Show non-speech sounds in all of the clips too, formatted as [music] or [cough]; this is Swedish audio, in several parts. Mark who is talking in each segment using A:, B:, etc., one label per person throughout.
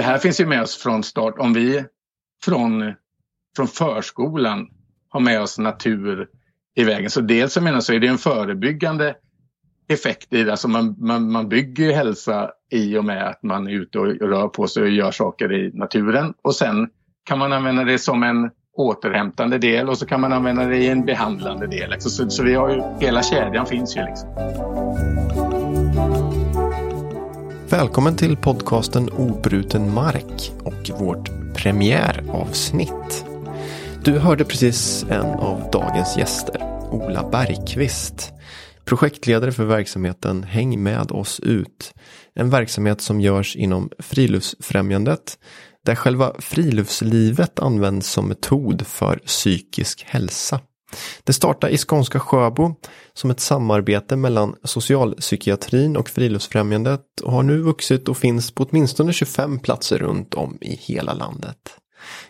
A: det här finns ju med oss från start. Om vi från, från förskolan har med oss natur i vägen. Så dels jag menar så är det en förebyggande effekt i det. Alltså man, man, man bygger ju hälsa i och med att man är ute och rör på sig och gör saker i naturen. Och sen kan man använda det som en återhämtande del och så kan man använda det i en behandlande del. Liksom. Så, så vi har ju, hela kedjan finns ju liksom.
B: Välkommen till podcasten Obruten mark och vårt premiäravsnitt. Du hörde precis en av dagens gäster, Ola Bergqvist. Projektledare för verksamheten Häng med oss ut. En verksamhet som görs inom Friluftsfrämjandet där själva friluftslivet används som metod för psykisk hälsa. Det startade i skånska Sjöbo som ett samarbete mellan socialpsykiatrin och Friluftsfrämjandet och har nu vuxit och finns på åtminstone 25 platser runt om i hela landet.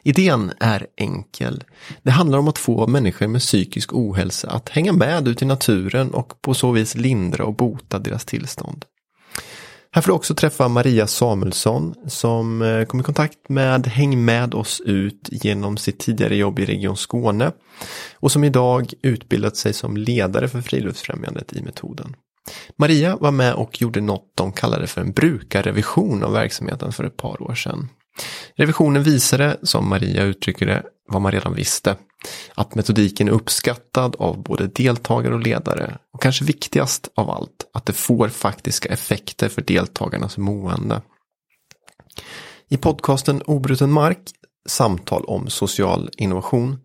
B: Idén är enkel. Det handlar om att få människor med psykisk ohälsa att hänga med ut i naturen och på så vis lindra och bota deras tillstånd. Här får du också träffa Maria Samuelsson som eh, kom i kontakt med Häng med oss ut genom sitt tidigare jobb i Region Skåne och som idag utbildat sig som ledare för Friluftsfrämjandet i metoden. Maria var med och gjorde något de kallade för en brukarrevision av verksamheten för ett par år sedan. Revisionen visade, som Maria uttrycker det, vad man redan visste. Att metodiken är uppskattad av både deltagare och ledare. Och kanske viktigast av allt, att det får faktiska effekter för deltagarnas mående. I podcasten Obruten mark, samtal om social innovation,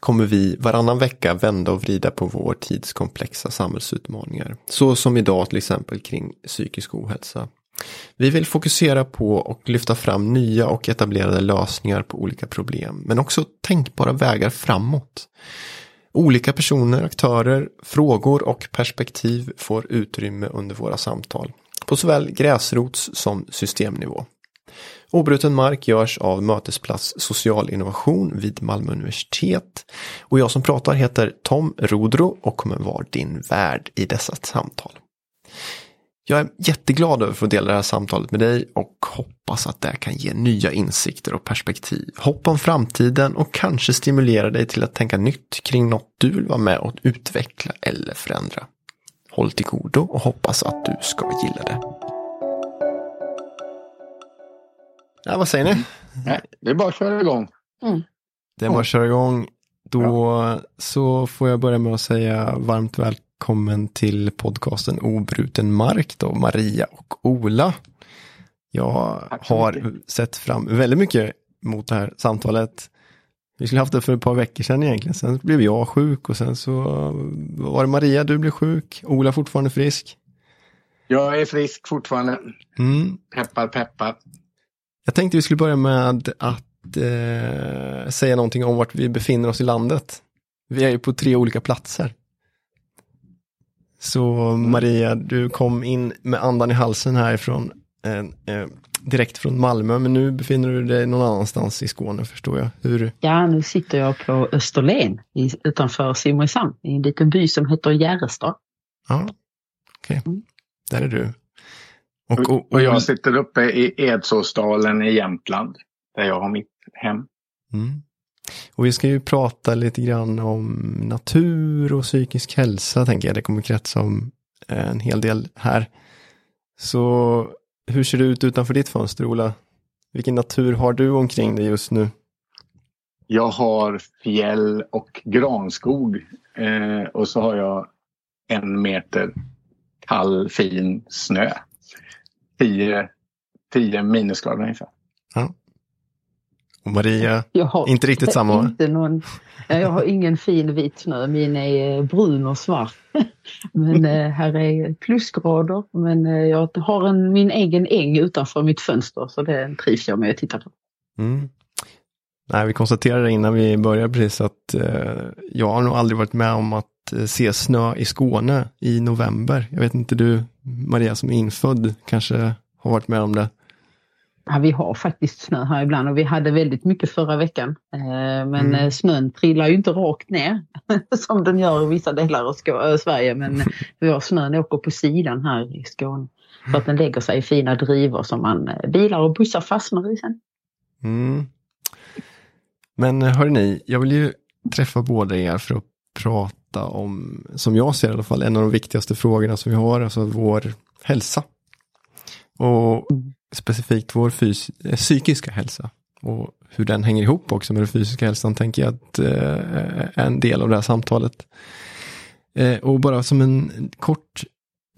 B: kommer vi varannan vecka vända och vrida på vår tids komplexa samhällsutmaningar. Så som idag till exempel kring psykisk ohälsa. Vi vill fokusera på och lyfta fram nya och etablerade lösningar på olika problem, men också tänkbara vägar framåt. Olika personer, aktörer, frågor och perspektiv får utrymme under våra samtal, på såväl gräsrots som systemnivå. Obruten mark görs av Mötesplats social innovation vid Malmö universitet. Och jag som pratar heter Tom Rodro och kommer vara din värd i dessa samtal. Jag är jätteglad över att få dela det här samtalet med dig och hoppas att det kan ge nya insikter och perspektiv. Hopp om framtiden och kanske stimulera dig till att tänka nytt kring något du vill vara med och utveckla eller förändra. Håll till godo och hoppas att du ska gilla det. Ja, vad säger ni?
A: Nej, det är bara att köra igång. Mm.
B: Det är bara att köra igång. Då så får jag börja med att säga varmt välkommen välkommen till podcasten Obruten mark då, Maria och Ola. Jag har sett fram väldigt mycket mot det här samtalet. Vi skulle haft det för ett par veckor sedan egentligen. Sen blev jag sjuk och sen så var det Maria, du blev sjuk. Ola fortfarande frisk.
A: Jag är frisk fortfarande. Mm. Peppar, peppar.
B: Jag tänkte vi skulle börja med att eh, säga någonting om vart vi befinner oss i landet. Vi är ju på tre olika platser. Så Maria, du kom in med andan i halsen härifrån, eh, eh, direkt från Malmö, men nu befinner du dig någon annanstans i Skåne förstår jag. Hur?
C: Ja, nu sitter jag på Österlen i, utanför Simrishamn, i en liten by som heter Järrestad.
B: Ja, okej. Okay. Mm. Där är du.
A: Och, och, och, jag sitter uppe i Edsåsdalen i Jämtland, där jag har mitt hem. Mm.
B: Och vi ska ju prata lite grann om natur och psykisk hälsa, tänker jag. Det kommer kretsa om eh, en hel del här. Så hur ser det ut utanför ditt fönster, Ola? Vilken natur har du omkring dig just nu?
A: Jag har fjäll och granskog. Eh, och så har jag en meter kall fin snö. 10 minusgrader ungefär.
B: Och Maria, har, inte riktigt samma?
C: Inte någon, jag har ingen fin vit snö, min är eh, brun och svart. [laughs] Men eh, här är plusgrader. Men eh, jag har en, min egen äng utanför mitt fönster så det trivs jag med att titta på. Mm.
B: Nej, vi konstaterade innan vi började precis att eh, jag har nog aldrig varit med om att se snö i Skåne i november. Jag vet inte du, Maria som är infödd, kanske har varit med om det?
C: Ja, vi har faktiskt snö här ibland och vi hade väldigt mycket förra veckan. Eh, men mm. snön trillar ju inte rakt ner [laughs] som den gör i vissa delar av Skå Sverige. Men vi har snön åker på sidan här i Skåne. Så att den lägger sig i fina drivor som man, bilar och bussar fastnar i sen.
B: Mm. Men hörni, jag vill ju träffa båda er för att prata om, som jag ser i alla fall, en av de viktigaste frågorna som vi har, alltså vår hälsa. Och specifikt vår eh, psykiska hälsa. Och hur den hänger ihop också med den fysiska hälsan tänker jag att eh, är en del av det här samtalet. Eh, och bara som en kort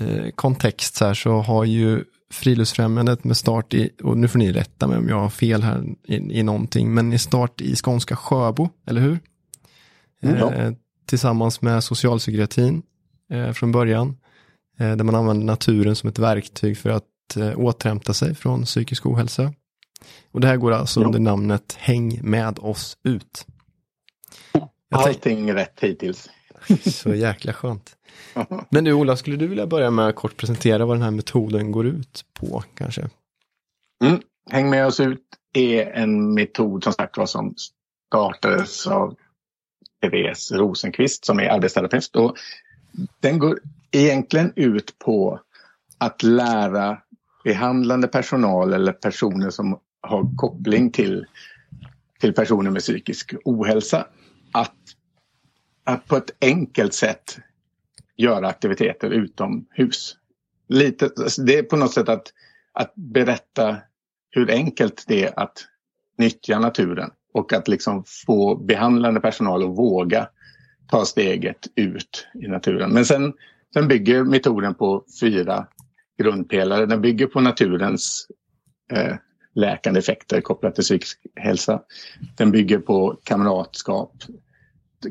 B: eh, kontext så här så har ju Friluftsfrämjandet med start i, och nu får ni rätta mig om jag har fel här i, i någonting, men i start i skånska Sjöbo, eller hur? Mm, ja. eh, tillsammans med socialpsykiatrin eh, från början, eh, där man använder naturen som ett verktyg för att eh, återhämta sig från psykisk ohälsa. Och det här går alltså ja. under namnet Häng med oss ut.
A: Allting rätt hittills. [laughs]
B: Så jäkla skönt. Men du Ola, skulle du vilja börja med att kort presentera vad den här metoden går ut på kanske?
A: Mm. Häng med oss ut är en metod som sagt var som startades av Therese Rosenqvist som är arbetsterapeut. Och den går egentligen ut på att lära behandlande personal eller personer som har koppling till, till personer med psykisk ohälsa att, att på ett enkelt sätt göra aktiviteter utomhus. Lite, det är på något sätt att, att berätta hur enkelt det är att nyttja naturen och att liksom få behandlande personal att våga ta steget ut i naturen. Men sen, sen bygger metoden på fyra grundpelare. Den bygger på naturens eh, läkande effekter kopplat till psykisk hälsa. Den bygger på kamratskap,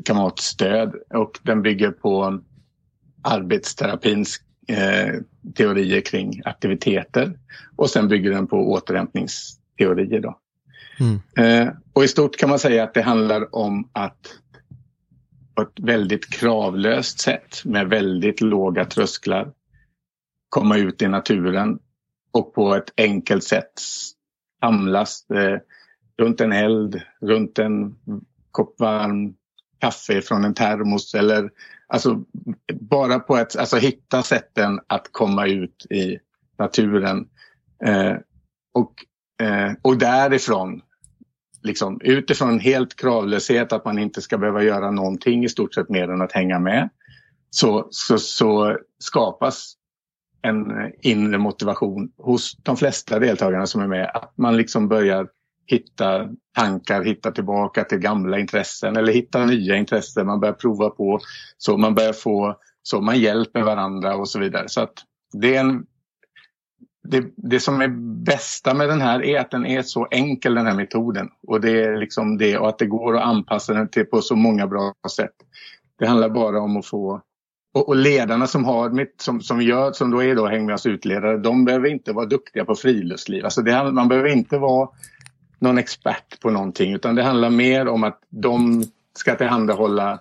A: kamratstöd och den bygger på arbetsterapins eh, teorier kring aktiviteter. Och sen bygger den på återhämtningsteorier. Då. Mm. Eh, och i stort kan man säga att det handlar om att på ett väldigt kravlöst sätt med väldigt låga trösklar komma ut i naturen och på ett enkelt sätt samlas eh, runt en eld, runt en kopp varm kaffe från en termos eller alltså bara på ett... alltså, hitta sätten att komma ut i naturen. Eh, och, eh, och därifrån, liksom, utifrån helt kravlöshet att man inte ska behöva göra någonting i stort sett mer än att hänga med. Så, så, så skapas en inre motivation hos de flesta deltagarna som är med. Att man liksom börjar hitta tankar, hitta tillbaka till gamla intressen eller hitta nya intressen. Man börjar prova på, så man börjar få, så man hjälper varandra och så vidare. Så att det är en det, det, som är bästa med den här är att den är så enkel den här metoden. Och det är liksom det och att det går att anpassa den till på så många bra sätt. Det handlar bara om att få och, och ledarna som har mitt, som, som gör, som då är då Häng med oss utledare, de behöver inte vara duktiga på friluftsliv. Alltså det, man behöver inte vara någon expert på någonting utan det handlar mer om att de ska tillhandahålla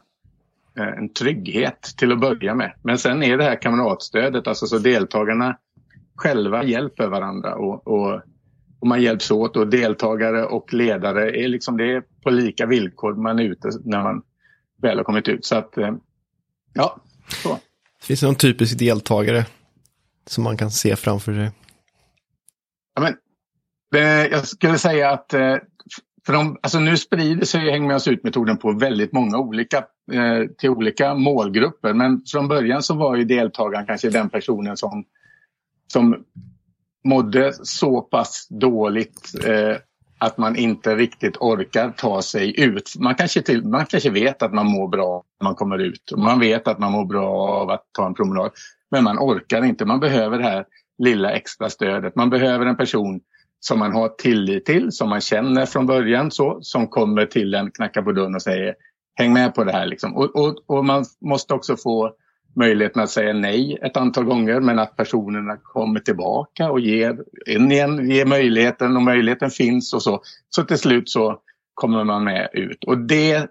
A: eh, en trygghet till att börja med. Men sen är det här kamratstödet, alltså så deltagarna själva hjälper varandra och, och, och, man hjälps åt och deltagare och ledare är liksom det är på lika villkor man är ute när man väl har kommit ut. Så att, eh, ja, så.
B: Finns det någon typisk deltagare som man kan se framför sig?
A: Ja, men jag skulle säga att eh, för de, alltså nu sprider sig Häng med oss ut-metoden på väldigt många olika, eh, till olika målgrupper. Men från början så var ju deltagaren kanske den personen som, som mådde så pass dåligt eh, att man inte riktigt orkar ta sig ut. Man kanske, till, man kanske vet att man mår bra när man kommer ut. Och man vet att man mår bra av att ta en promenad. Men man orkar inte. Man behöver det här lilla extra stödet. Man behöver en person som man har tillit till, som man känner från början, så, som kommer till en, knackar på dörren och säger häng med på det här. Liksom. Och, och, och, man måste också få möjligheten att säga nej ett antal gånger men att personerna kommer tillbaka och ger, in igen, ger möjligheten och möjligheten finns och så. Så till slut så kommer man med ut. Och det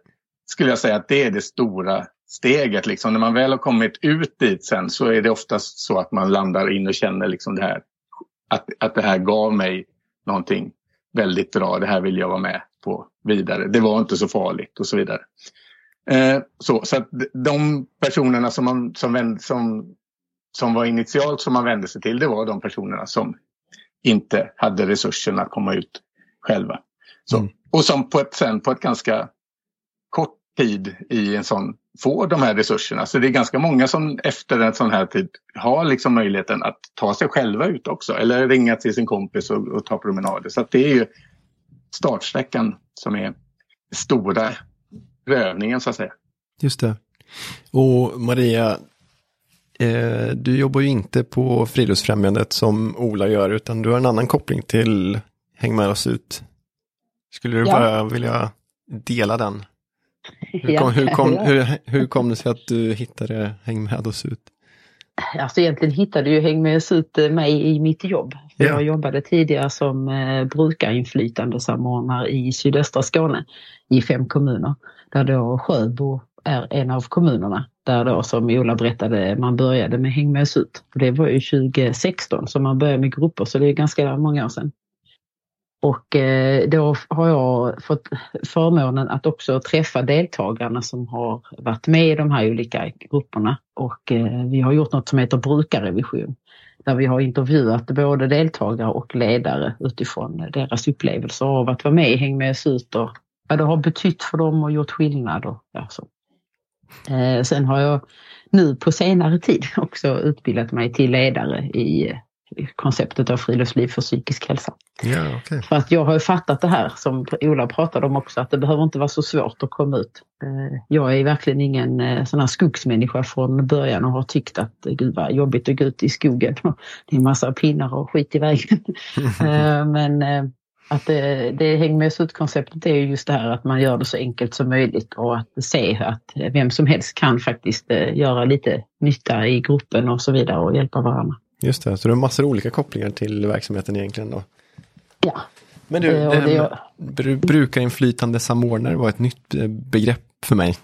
A: skulle jag säga att det är det stora steget. Liksom. När man väl har kommit ut dit sen så är det oftast så att man landar in och känner liksom det här, att, att det här gav mig någonting väldigt bra, det här vill jag vara med på vidare. Det var inte så farligt och så vidare. Eh, så så att de personerna som, man, som, som, som var initialt som man vände sig till, det var de personerna som inte hade resurserna att komma ut själva. Så, mm. Och som på ett, sen på ett ganska kort tid i en sån får de här resurserna. Så det är ganska många som efter en sån här tid har liksom möjligheten att ta sig själva ut också. Eller ringa till sin kompis och, och ta promenader. Så det är ju startsträckan som är stora prövningen så att säga.
B: Just det. Och Maria, eh, du jobbar ju inte på Friluftsfrämjandet som Ola gör utan du har en annan koppling till Häng med oss ut. Skulle du ja. bara vilja dela den? Hur kom, hur, kom, hur, hur kom det sig att du hittade Häng med oss ut?
C: Alltså egentligen hittade ju Häng med oss ut mig i mitt jobb. Ja. Jag jobbade tidigare som eh, brukarinflytandesamordnare i sydöstra Skåne i fem kommuner. Där då Sjöbo är en av kommunerna. Där då som Ola berättade man började med Häng med oss ut. Det var ju 2016 som man började med grupper så det är ganska många år sedan. Och eh, då har jag fått förmånen att också träffa deltagarna som har varit med i de här olika grupperna. Och eh, vi har gjort något som heter brukarrevision. Där vi har intervjuat både deltagare och ledare utifrån deras upplevelser av att vara med i Häng med oss ut och vad det har betytt för dem och gjort skillnad. Och, ja, så. Eh, sen har jag nu på senare tid [laughs] också utbildat mig till ledare i konceptet av friluftsliv för psykisk hälsa.
B: Ja, okay.
C: För att jag har fattat det här som Ola pratade om också att det behöver inte vara så svårt att komma ut. Eh, jag är verkligen ingen eh, sån här skogsmänniska från början och har tyckt att eh, gud vad jobbigt att gå ut i skogen. Det är massa pinnar och skit i vägen. [laughs] Men att det, det hänger med ut-konceptet är ju just det här att man gör det så enkelt som möjligt och att se att vem som helst kan faktiskt göra lite nytta i gruppen och så vidare och hjälpa varandra.
B: Just det, så du har massor av olika kopplingar till verksamheten egentligen då?
C: Ja.
B: Men du, eh, det, det brukarinflytande samordnare var ett nytt eh, begrepp för mig.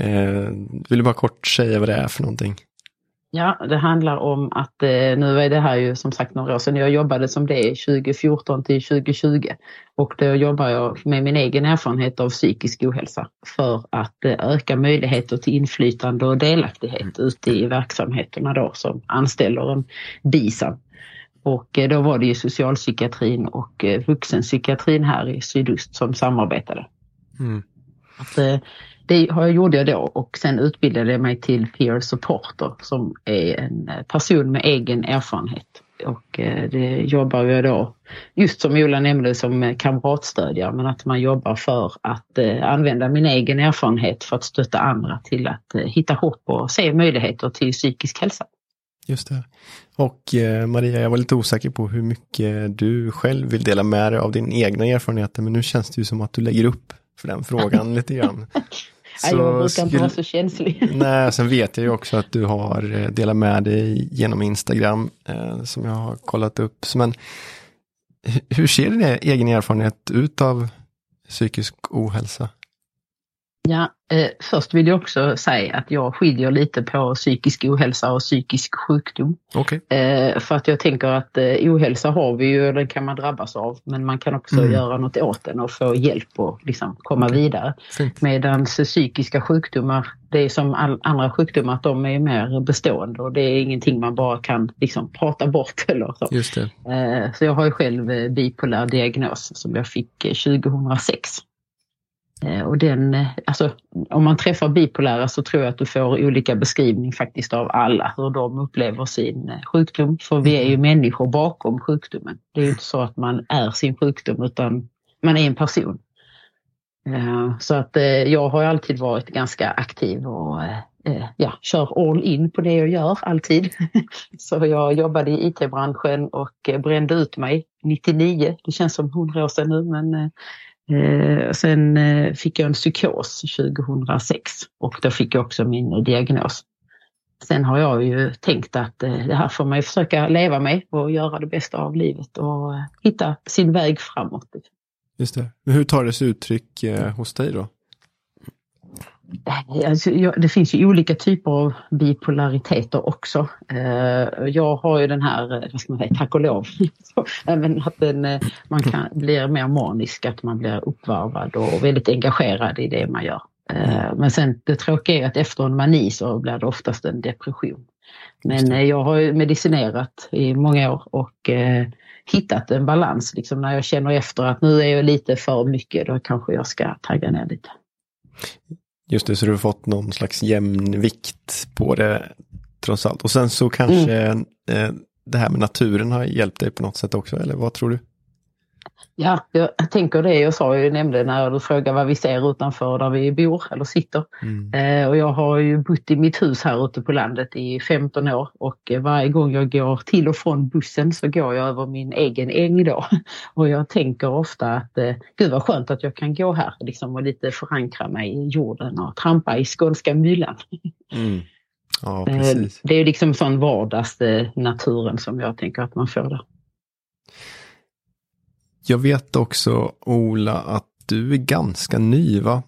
B: Eh, vill du bara kort säga vad det är för någonting?
C: Ja, det handlar om att, eh, nu är det här ju som sagt några år sedan, jag jobbade som det 2014 till 2020 och då jobbar jag med min egen erfarenhet av psykisk ohälsa för att eh, öka möjligheter till inflytande och delaktighet mm. ute i verksamheterna då som anställer en BISAM. Och eh, då var det ju socialpsykiatrin och vuxenpsykiatrin här i sydost som samarbetade. Mm. Att, det gjorde jag då och sen utbildade jag mig till peer supporter som är en person med egen erfarenhet. Och eh, det jobbar jag då, just som Ola nämnde, som kamratstödjare men att man jobbar för att eh, använda min egen erfarenhet för att stötta andra till att eh, hitta hopp och se möjligheter till psykisk hälsa.
B: Just det. Och Maria, jag var lite osäker på hur mycket du själv vill dela med dig av din egna erfarenheter, men nu känns det ju som att du lägger upp för den frågan [laughs] lite grann.
C: Så jag brukar inte vara så känslig. [laughs]
B: Nej, sen vet jag ju också att du har eh, delat med dig genom Instagram eh, som jag har kollat upp. Men hur ser din egen erfarenhet ut av psykisk ohälsa?
C: Ja, eh, först vill jag också säga att jag skiljer lite på psykisk ohälsa och psykisk sjukdom.
B: Okay.
C: Eh, för att jag tänker att eh, ohälsa har vi ju den kan man drabbas av men man kan också mm. göra något åt den och få hjälp och liksom komma okay. vidare. Medan psykiska sjukdomar, det är som all, andra sjukdomar att de är mer bestående och det är ingenting man bara kan liksom prata bort [laughs] eller så.
B: Just det.
C: Eh, så jag har ju själv eh, bipolär diagnos som jag fick 2006. Eh, och den, eh, alltså, om man träffar bipolära så tror jag att du får olika beskrivning faktiskt av alla, hur de upplever sin eh, sjukdom. För vi är ju mm. människor bakom sjukdomen. Det är ju inte så att man är sin sjukdom utan man är en person. Så att jag har alltid varit ganska aktiv och ja, kör all in på det jag gör alltid. [laughs] Så jag jobbade i IT-branschen och brände ut mig 99. Det känns som hundra år sedan nu men Eh, sen eh, fick jag en psykos 2006 och då fick jag också min eh, diagnos. Sen har jag ju tänkt att eh, det här får man ju försöka leva med och göra det bästa av livet och eh, hitta sin väg framåt.
B: Just det. Men hur tar det sig uttryck eh, hos dig då?
C: Alltså, det finns ju olika typer av bipolariteter också. Eh, jag har ju den här, vad ska man säga, tack och lov, [laughs] även att den, eh, man kan, blir mer manisk, att man blir uppvarvad och väldigt engagerad i det man gör. Eh, men sen det tråkiga är att efter en mani så blir det oftast en depression. Men jag har medicinerat i många år och hittat en balans. Liksom när jag känner efter att nu är jag lite för mycket, då kanske jag ska tagga ner lite.
B: Just det, så du har fått någon slags jämnvikt på det trots allt. Och sen så kanske mm. eh, det här med naturen har hjälpt dig på något sätt också, eller vad tror du?
C: Ja, jag tänker det jag sa, jag nämnde när du frågade vad vi ser utanför där vi bor eller sitter. Mm. Eh, och jag har ju bott i mitt hus här ute på landet i 15 år och varje gång jag går till och från bussen så går jag över min egen äng då. [laughs] Och jag tänker ofta att eh, gud vad skönt att jag kan gå här liksom, och lite förankra mig i jorden och trampa i skånska myllan. [laughs] Mm.
B: Ja, eh,
C: det är liksom sån vardags naturen som jag tänker att man får där.
B: Jag vet också, Ola, att du är ganska ny, va?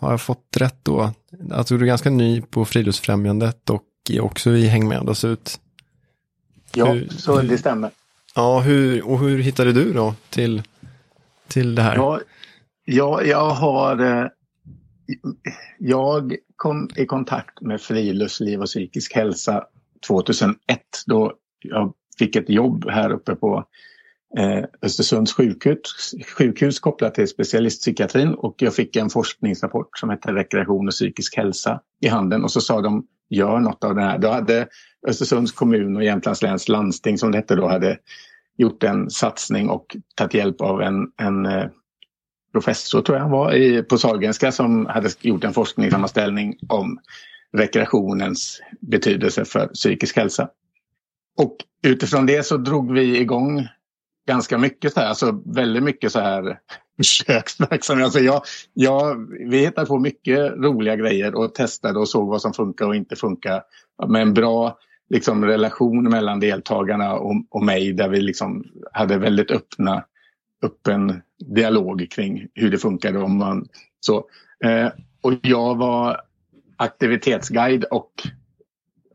B: Har jag fått rätt då? Alltså du är ganska ny på Friluftsfrämjandet och är också i Häng med oss ut.
A: Ja, hur, så det stämmer.
B: Ja, hur, och hur hittade du då till, till det här?
A: Ja, ja jag har... Eh, jag kom i kontakt med friluftsliv och psykisk hälsa 2001 då jag fick ett jobb här uppe på eh, Östersunds sjukhus, sjukhus kopplat till specialistpsykiatrin och jag fick en forskningsrapport som hette Rekreation och psykisk hälsa i handen och så sa de gör något av det här. Då hade Östersunds kommun och Jämtlands läns landsting som det hette då hade gjort en satsning och tagit hjälp av en, en eh, professor tror jag han var i, på Sahlgrenska som hade gjort en forskningssammanställning om rekreationens betydelse för psykisk hälsa. Och utifrån det så drog vi igång ganska mycket så här, alltså väldigt mycket så här [laughs] försöksverksamhet. Alltså jag, jag, vi hittade på mycket roliga grejer och testade och såg vad som funkar och inte funkar. Med en bra liksom, relation mellan deltagarna och, och mig där vi liksom hade väldigt öppna, öppen dialog kring hur det funkade. Om man, så. Eh, och jag var aktivitetsguide och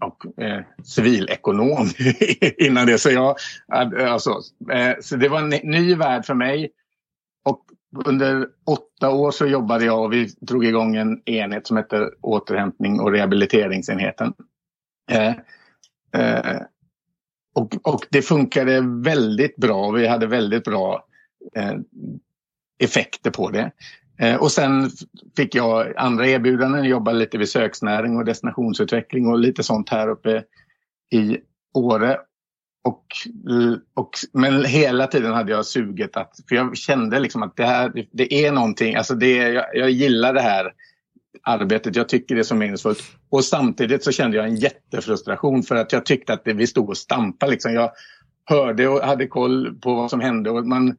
A: och eh, civilekonom [laughs] innan det. Så, jag, eh, alltså, eh, så det var en ny värld för mig. Och under åtta år så jobbade jag och vi drog igång en enhet som heter återhämtning och rehabiliteringsenheten. Eh, eh, och, och det funkade väldigt bra. Vi hade väldigt bra eh, effekter på det. Eh, och sen fick jag andra erbjudanden, jobba lite vid söksnäring och destinationsutveckling och lite sånt här uppe i Åre. Och, och, men hela tiden hade jag suget att, för jag kände liksom att det här, det är någonting, alltså det, jag, jag gillar det här arbetet, jag tycker det är så meningsfullt. Och samtidigt så kände jag en jättefrustration för att jag tyckte att det, vi stod och stampade. Liksom. Jag hörde och hade koll på vad som hände och man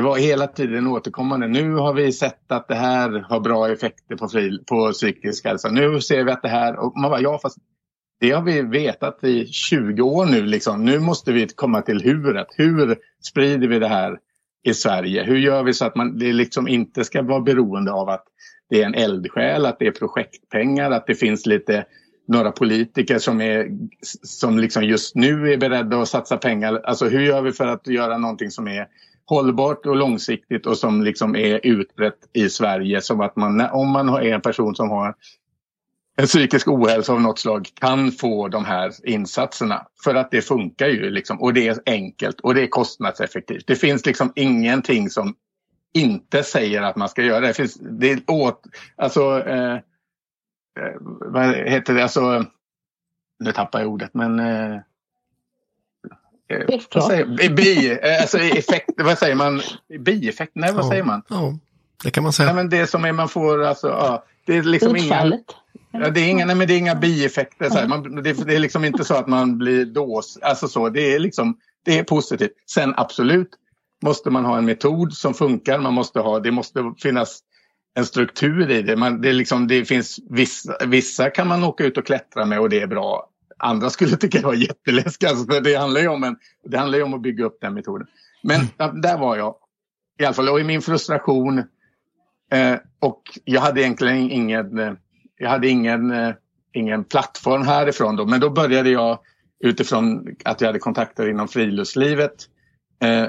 A: det var hela tiden återkommande. Nu har vi sett att det här har bra effekter på, fri, på psykisk hälsa. Nu ser vi att det här... Och man bara, ja fast det har vi vetat i 20 år nu. Liksom. Nu måste vi komma till huret. Hur sprider vi det här i Sverige? Hur gör vi så att man det liksom inte ska vara beroende av att det är en eldsjäl, att det är projektpengar, att det finns lite några politiker som, är, som liksom just nu är beredda att satsa pengar. Alltså hur gör vi för att göra någonting som är hållbart och långsiktigt och som liksom är utbrett i Sverige. Som att man, om man är en person som har en psykisk ohälsa av något slag kan få de här insatserna. För att det funkar ju liksom, och det är enkelt och det är kostnadseffektivt. Det finns liksom ingenting som inte säger att man ska göra det. Det, finns, det är åt, alltså, eh, eh vad heter det, alltså, nu tappar jag ordet men Eh, vad säger, bi, eh, alltså effekt, vad säger man? Bieffekt? Nej, vad ja, säger man?
B: Ja, det kan man säga.
A: Ja, men det som är man får, alltså, ja, det är liksom inga... Ja, det, är inga, nej, men det är inga bieffekter. Så här. Man, det, det, är liksom inte så att man blir dås. Alltså så, det är liksom, det är positivt. Sen absolut måste man ha en metod som funkar. Man måste ha, det måste finnas en struktur i det. Man, det, är liksom, det finns vissa, vissa kan man åka ut och klättra med och det är bra andra skulle tycka det var jätteläskigt. Alltså, för det handlar ju om, en, det handlar om att bygga upp den metoden. Men mm. där var jag. I alla fall, och i min frustration. Eh, och jag hade egentligen ingen... Eh, jag hade ingen, eh, ingen plattform härifrån då, men då började jag utifrån att jag hade kontakter inom friluftslivet eh,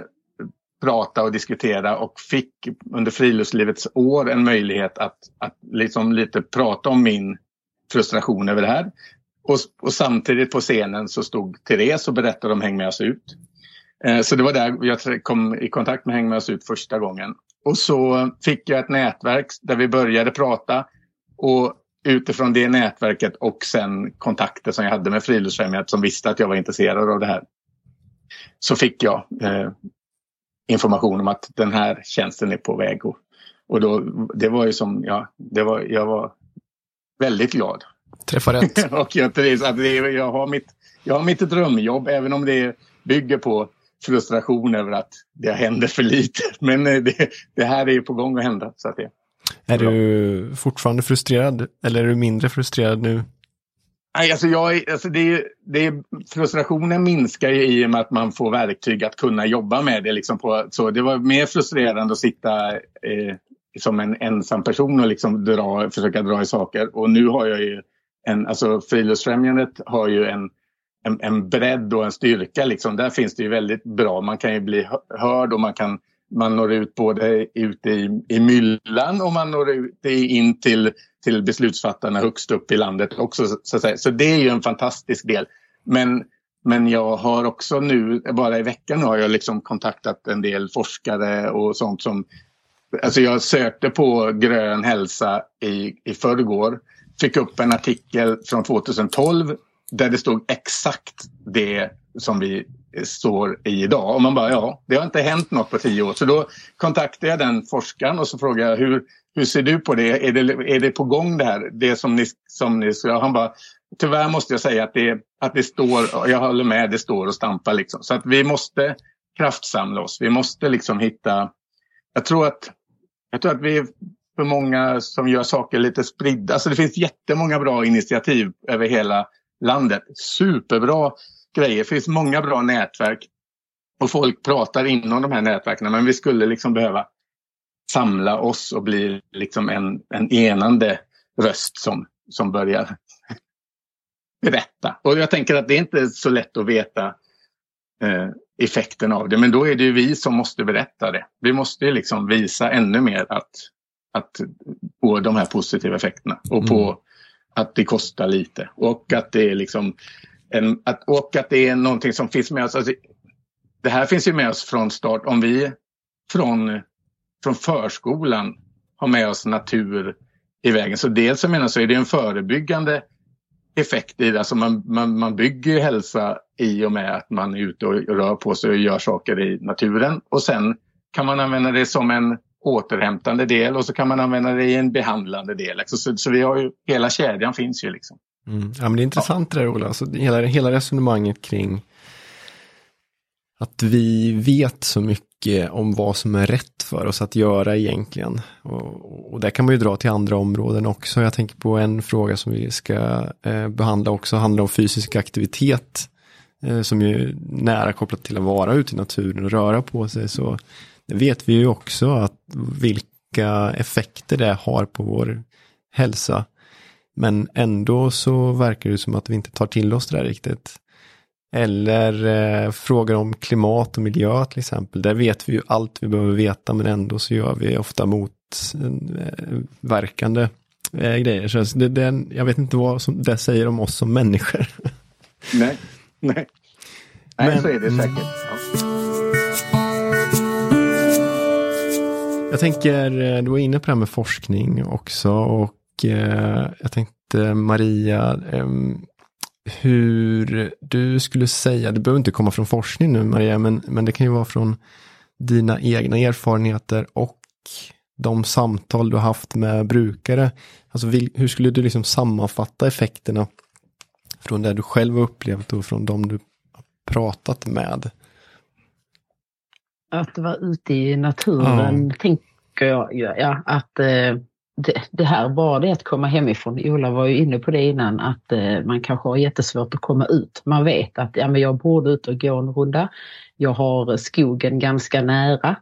A: prata och diskutera och fick under friluftslivets år en möjlighet att, att liksom lite prata om min frustration över det här. Och, och samtidigt på scenen så stod Therese och berättade om Häng med oss ut. Eh, så det var där jag kom i kontakt med Häng med oss ut första gången. Och så fick jag ett nätverk där vi började prata. Och utifrån det nätverket och sen kontakter som jag hade med Friluftsfrämjandet som visste att jag var intresserad av det här. Så fick jag eh, information om att den här tjänsten är på väg. Och, och då, det var ju som, ja, det var, jag var väldigt glad.
B: Träffa rätt. [laughs]
A: och jag, att det, jag, har mitt, jag har mitt drömjobb även om det bygger på frustration över att det händer för lite. [laughs] Men eh, det, det här är ju på gång att hända. Så att det,
B: är du fortfarande frustrerad eller är du mindre frustrerad nu?
A: Nej, alltså jag, alltså det, det, frustrationen minskar ju i och med att man får verktyg att kunna jobba med det. Liksom på, så det var mer frustrerande att sitta eh, som en ensam person och liksom dra, försöka dra i saker. Och nu har jag ju en, alltså Friluftsfrämjandet har ju en, en, en bredd och en styrka. Liksom. Där finns det ju väldigt bra, man kan ju bli hörd och man kan man når ut både ute i, i myllan och man når ut in till, till beslutsfattarna högst upp i landet också. Så, att säga. så det är ju en fantastisk del. Men, men jag har också nu, bara i veckan har jag liksom kontaktat en del forskare och sånt som Alltså jag sökte på grön hälsa i, i förrgår. Fick upp en artikel från 2012 där det stod exakt det som vi står i idag. Och man bara, ja, det har inte hänt något på tio år. Så då kontaktade jag den forskaren och så frågade jag, hur, hur ser du på det? Är, det? är det på gång det här? Det som ni, som ni Han bara, tyvärr måste jag säga att det, att det står, jag håller med, det står och stampar liksom. Så att vi måste kraftsamla oss. Vi måste liksom hitta, jag tror att, jag tror att vi för många som gör saker lite spridda. Alltså det finns jättemånga bra initiativ över hela landet. Superbra grejer. Det finns många bra nätverk och folk pratar inom de här nätverken. Men vi skulle liksom behöva samla oss och bli liksom en, en enande röst som, som börjar [laughs] berätta. Och jag tänker att det är inte så lätt att veta eh, effekten av det. Men då är det ju vi som måste berätta det. Vi måste liksom visa ännu mer att, att på de här positiva effekterna och på mm. att det kostar lite och att det är liksom en, att, och att det är någonting som finns med oss. Alltså, det här finns ju med oss från start. Om vi från, från förskolan har med oss natur i vägen. Så dels så menar så är det en förebyggande effekt i det. Alltså man, man, man bygger hälsa i och med att man är ute och rör på sig och gör saker i naturen. Och sen kan man använda det som en återhämtande del och så kan man använda det i en behandlande del. Så, så vi har ju, hela kedjan finns ju liksom.
B: Mm. Ja, men det är intressant ja. det där Ola, alltså, hela, hela resonemanget kring att vi vet så mycket om vad som är rätt för oss att göra egentligen. Och, och där kan man ju dra till andra områden också. Jag tänker på en fråga som vi ska eh, behandla också, handlar om fysisk aktivitet. Eh, som ju är nära kopplat till att vara ute i naturen och röra på sig. Så vet vi ju också att vilka effekter det har på vår hälsa. Men ändå så verkar det som att vi inte tar till oss det där riktigt. Eller eh, frågor om klimat och miljö till exempel. Där vet vi ju allt vi behöver veta men ändå så gör vi ofta motverkande eh, grejer. Så det, det, jag vet inte vad som det säger om oss som människor.
A: Nej, nej. Nej, men, så är det säkert. Ja.
B: Jag tänker, eh, du var inne på det här med forskning också och eh, jag tänkte Maria, ehm, hur du skulle säga, det behöver inte komma från forskning nu Maria, men, men det kan ju vara från dina egna erfarenheter och de samtal du har haft med brukare. Alltså hur skulle du liksom sammanfatta effekterna från det du själv har upplevt och från de du pratat med?
C: Att vara ute i naturen ja. tänker jag, ja, att eh, det, det, här, bara det att komma hemifrån, Ola var ju inne på det innan, att eh, man kanske har jättesvårt att komma ut. Man vet att ja, men jag borde ut och gå en runda. Jag har skogen ganska nära.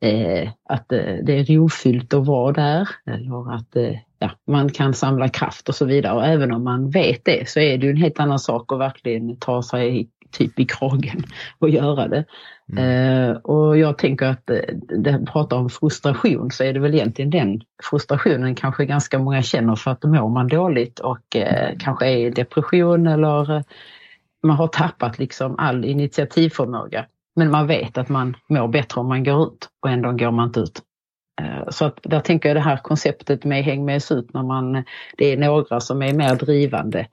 C: eh, att eh, det är rofyllt att vara där eller att ja, man kan samla kraft och så vidare. Och även om man vet det så är det ju en helt annan sak att verkligen ta sig typ i kragen [laughs] och göra det. Mm. Eh, och jag tänker att eh, det pratar om frustration så är det väl egentligen den frustrationen kanske ganska många känner för att mår man dåligt och eh, kanske är i depression eller eh, man har tappat liksom all initiativförmåga. Men man vet att man mår bättre om man går ut och ändå går man inte ut. Eh, så att där tänker jag det här konceptet med häng med ut när man, det är några som är mer drivande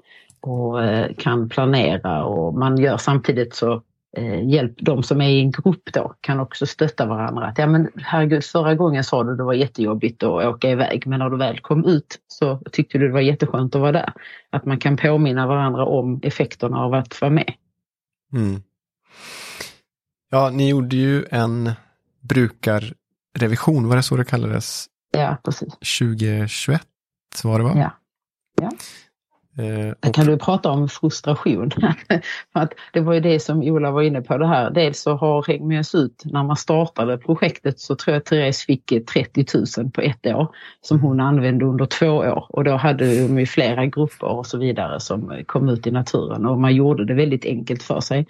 C: och eh, kan planera och man gör samtidigt så eh, hjälp de som är i en grupp då kan också stötta varandra. Att, ja men herregud, förra gången sa du det var jättejobbigt att åka iväg men när du väl kom ut så tyckte du det var jätteskönt att vara där. Att man kan påminna varandra om effekterna av att vara med.
B: Mm. Ja, ni gjorde ju en brukarrevision, var det så det kallades?
C: Ja, precis.
B: 2021 var det va?
C: Ja. ja. Eh, och... Kan du prata om frustration? [laughs] För att det var ju det som Ola var inne på det här. Dels så har Häng med oss ut, när man startade projektet så tror jag Therese fick 30 000 på ett år som hon använde under två år och då hade de ju flera grupper och så vidare som kom ut i naturen och man gjorde det väldigt enkelt för sig.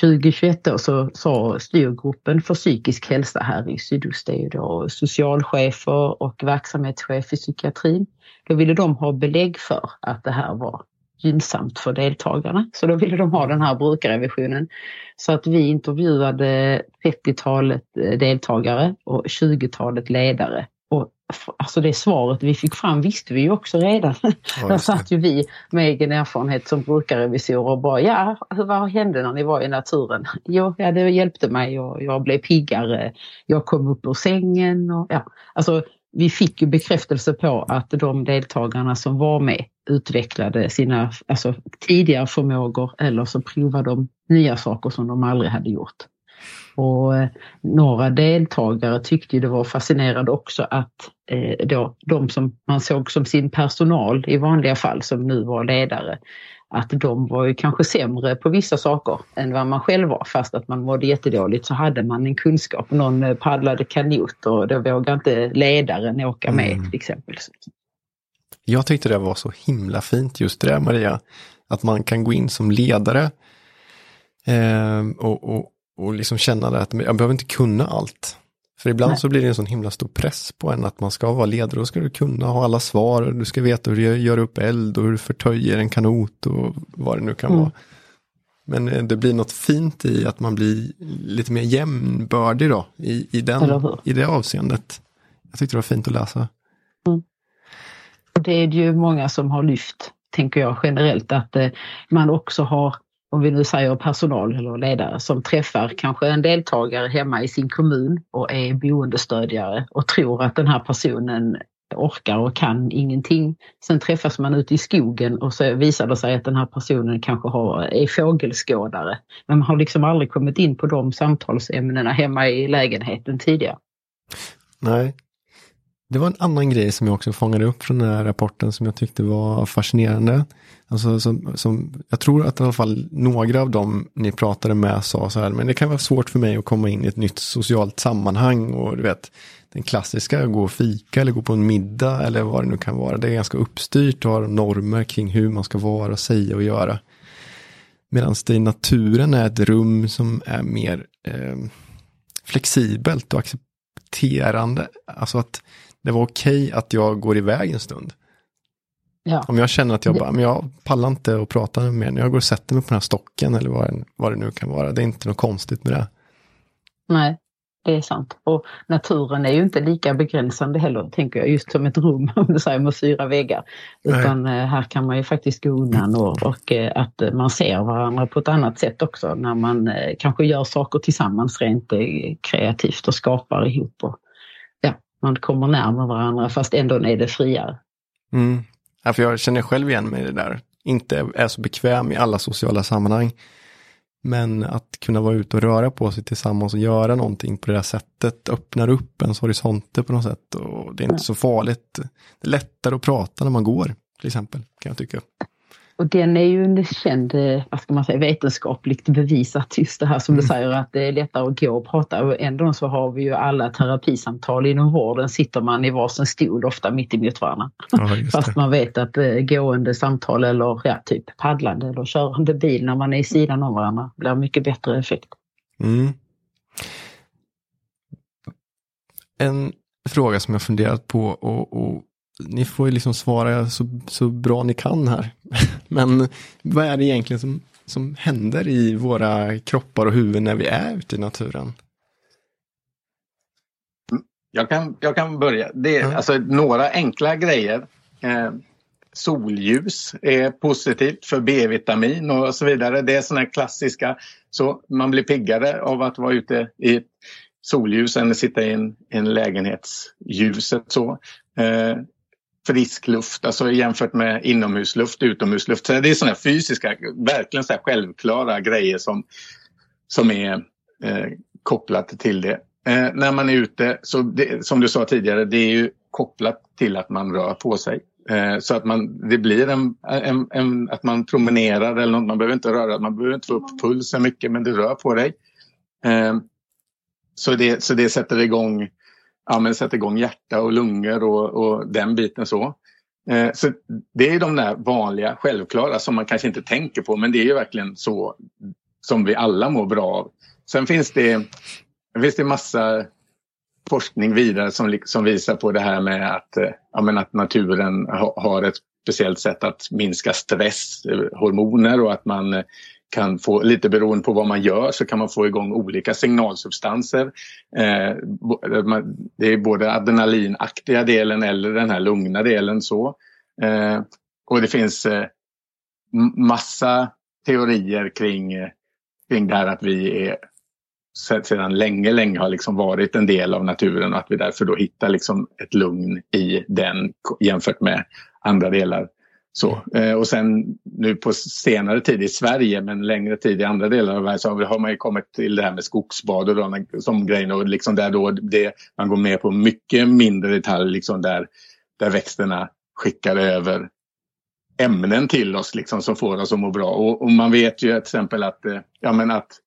C: 2021 då så sa styrgruppen för psykisk hälsa här i sydost, det är ju då socialchefer och verksamhetschef i psykiatrin. Då ville de ha belägg för att det här var gynnsamt för deltagarna. Så då ville de ha den här brukarrevisionen. Så att vi intervjuade 30-talet eh, deltagare och 20-talet ledare alltså det svaret vi fick fram visste vi ju också redan. Ja, Där satt ju vi med egen erfarenhet som brukarrevisorer och bara ja, vad hände när ni var i naturen? Jo, ja, det hjälpte mig och jag blev piggare. Jag kom upp ur sängen och ja, alltså vi fick ju bekräftelse på att de deltagarna som var med utvecklade sina alltså, tidigare förmågor eller så provade de nya saker som de aldrig hade gjort. Och eh, några deltagare tyckte det var fascinerande också att eh, då, de som man såg som sin personal i vanliga fall, som nu var ledare, att de var ju kanske sämre på vissa saker än vad man själv var. Fast att man mådde jättedåligt så hade man en kunskap. Någon eh, paddlade kanot och då vågade inte ledaren åka med mm. till exempel.
B: Jag tyckte det var så himla fint just det där Maria. Att man kan gå in som ledare eh, och, och, och liksom känna att jag behöver inte kunna allt. För ibland Nej. så blir det en sån himla stor press på en att man ska vara ledare. Då ska du kunna ha alla svar. Du ska veta hur du gör upp eld och hur du förtöjer en kanot och vad det nu kan mm. vara. Men eh, det blir något fint i att man blir lite mer jämnbördig då i, i, den, i det avseendet. Jag tyckte det var fint att läsa. Mm.
C: Det är ju många som har lyft, tänker jag generellt, att eh, man också har om vi nu säger personal eller ledare som träffar kanske en deltagare hemma i sin kommun och är boendestödjare och tror att den här personen orkar och kan ingenting. Sen träffas man ute i skogen och så visar det sig att den här personen kanske har, är fågelskådare. Men man har liksom aldrig kommit in på de samtalsämnena hemma i lägenheten tidigare.
B: Nej. Det var en annan grej som jag också fångade upp från den här rapporten som jag tyckte var fascinerande. Alltså, som, som, jag tror att i alla fall några av dem ni pratade med sa så här, men det kan vara svårt för mig att komma in i ett nytt socialt sammanhang och du vet, den klassiska, gå och fika eller gå på en middag eller vad det nu kan vara. Det är ganska uppstyrt och har normer kring hur man ska vara, säga och göra. Medan det i naturen är ett rum som är mer eh, flexibelt och accepterande. Alltså att det var okej okay att jag går iväg en stund. Ja. Om jag känner att jag bara, men jag pallar inte att prata mer, jag går och sätter mig på den här stocken eller vad, vad det nu kan vara. Det är inte något konstigt med det.
C: Nej, det är sant. Och naturen är ju inte lika begränsande heller, tänker jag, just som ett rum, [laughs] om du säger med fyra väggar. Utan Nej. Eh, här kan man ju faktiskt gå undan och, och eh, att man ser varandra på ett annat sätt också när man eh, kanske gör saker tillsammans rent kreativt och skapar ihop. Och, man kommer närmare varandra fast ändå är det friare.
B: Mm. Ja, för jag känner själv igen mig i det där. Inte är så bekväm i alla sociala sammanhang. Men att kunna vara ute och röra på sig tillsammans och göra någonting på det där sättet öppnar upp ens horisonter på något sätt. Och det är inte så farligt. Det är lättare att prata när man går, till exempel, kan jag tycka.
C: Och den är ju en känd, eh, vad ska man säga, vetenskapligt bevisat just det här som du mm. säger att det är lättare att gå och prata och ändå så har vi ju alla terapisamtal inom vården sitter man i varsin stol ofta mitt emot varandra. Ja, Fast man vet att eh, gående samtal eller ja, typ paddlande eller körande bil när man är i sidan av varandra blir mycket bättre effekt. Mm.
B: En fråga som jag funderat på och, och ni får ju liksom svara så, så bra ni kan här. [laughs] Men vad är det egentligen som, som händer i våra kroppar och huvuden när vi är ute i naturen?
A: Jag kan, jag kan börja. Det är, mm. alltså, några enkla grejer. Eh, solljus är positivt för B-vitamin och så vidare. Det är sådana klassiska. Så man blir piggare av att vara ute i solljus än att sitta i en, en lägenhetsljuset. Så. Eh, frisk luft, alltså jämfört med inomhusluft, utomhusluft. Så det är sådana fysiska, verkligen så självklara grejer som, som är eh, kopplat till det. Eh, när man är ute, så det, som du sa tidigare, det är ju kopplat till att man rör på sig. Eh, så att man, det blir en, en, en, att man promenerar eller något, man behöver inte röra, man behöver inte få upp pulsen mycket men du rör på dig. Eh, så, det, så det sätter igång ja, men sätta igång hjärta och lungor och, och den biten så. Eh, så det är de där vanliga, självklara som man kanske inte tänker på men det är ju verkligen så som vi alla mår bra av. Sen finns det, finns det massa forskning vidare som, som visar på det här med att, eh, ja, men att naturen ha, har ett speciellt sätt att minska stresshormoner eh, och att man eh, kan få, lite beroende på vad man gör, så kan man få igång olika signalsubstanser. Eh, det är både adrenalinaktiga delen eller den här lugna delen. så. Eh, och det finns eh, massa teorier kring, kring det här att vi är sedan länge, länge har liksom varit en del av naturen och att vi därför då hittar liksom ett lugn i den jämfört med andra delar så, eh, och sen nu på senare tid i Sverige men längre tid i andra delar av världen så har man ju kommit till det här med skogsbad och då, som grejen och liksom där då det, man går med på mycket mindre detaljer liksom där, där växterna skickar över ämnen till oss liksom som får oss att må bra. Och, och man vet ju till exempel att, eh, ja, men att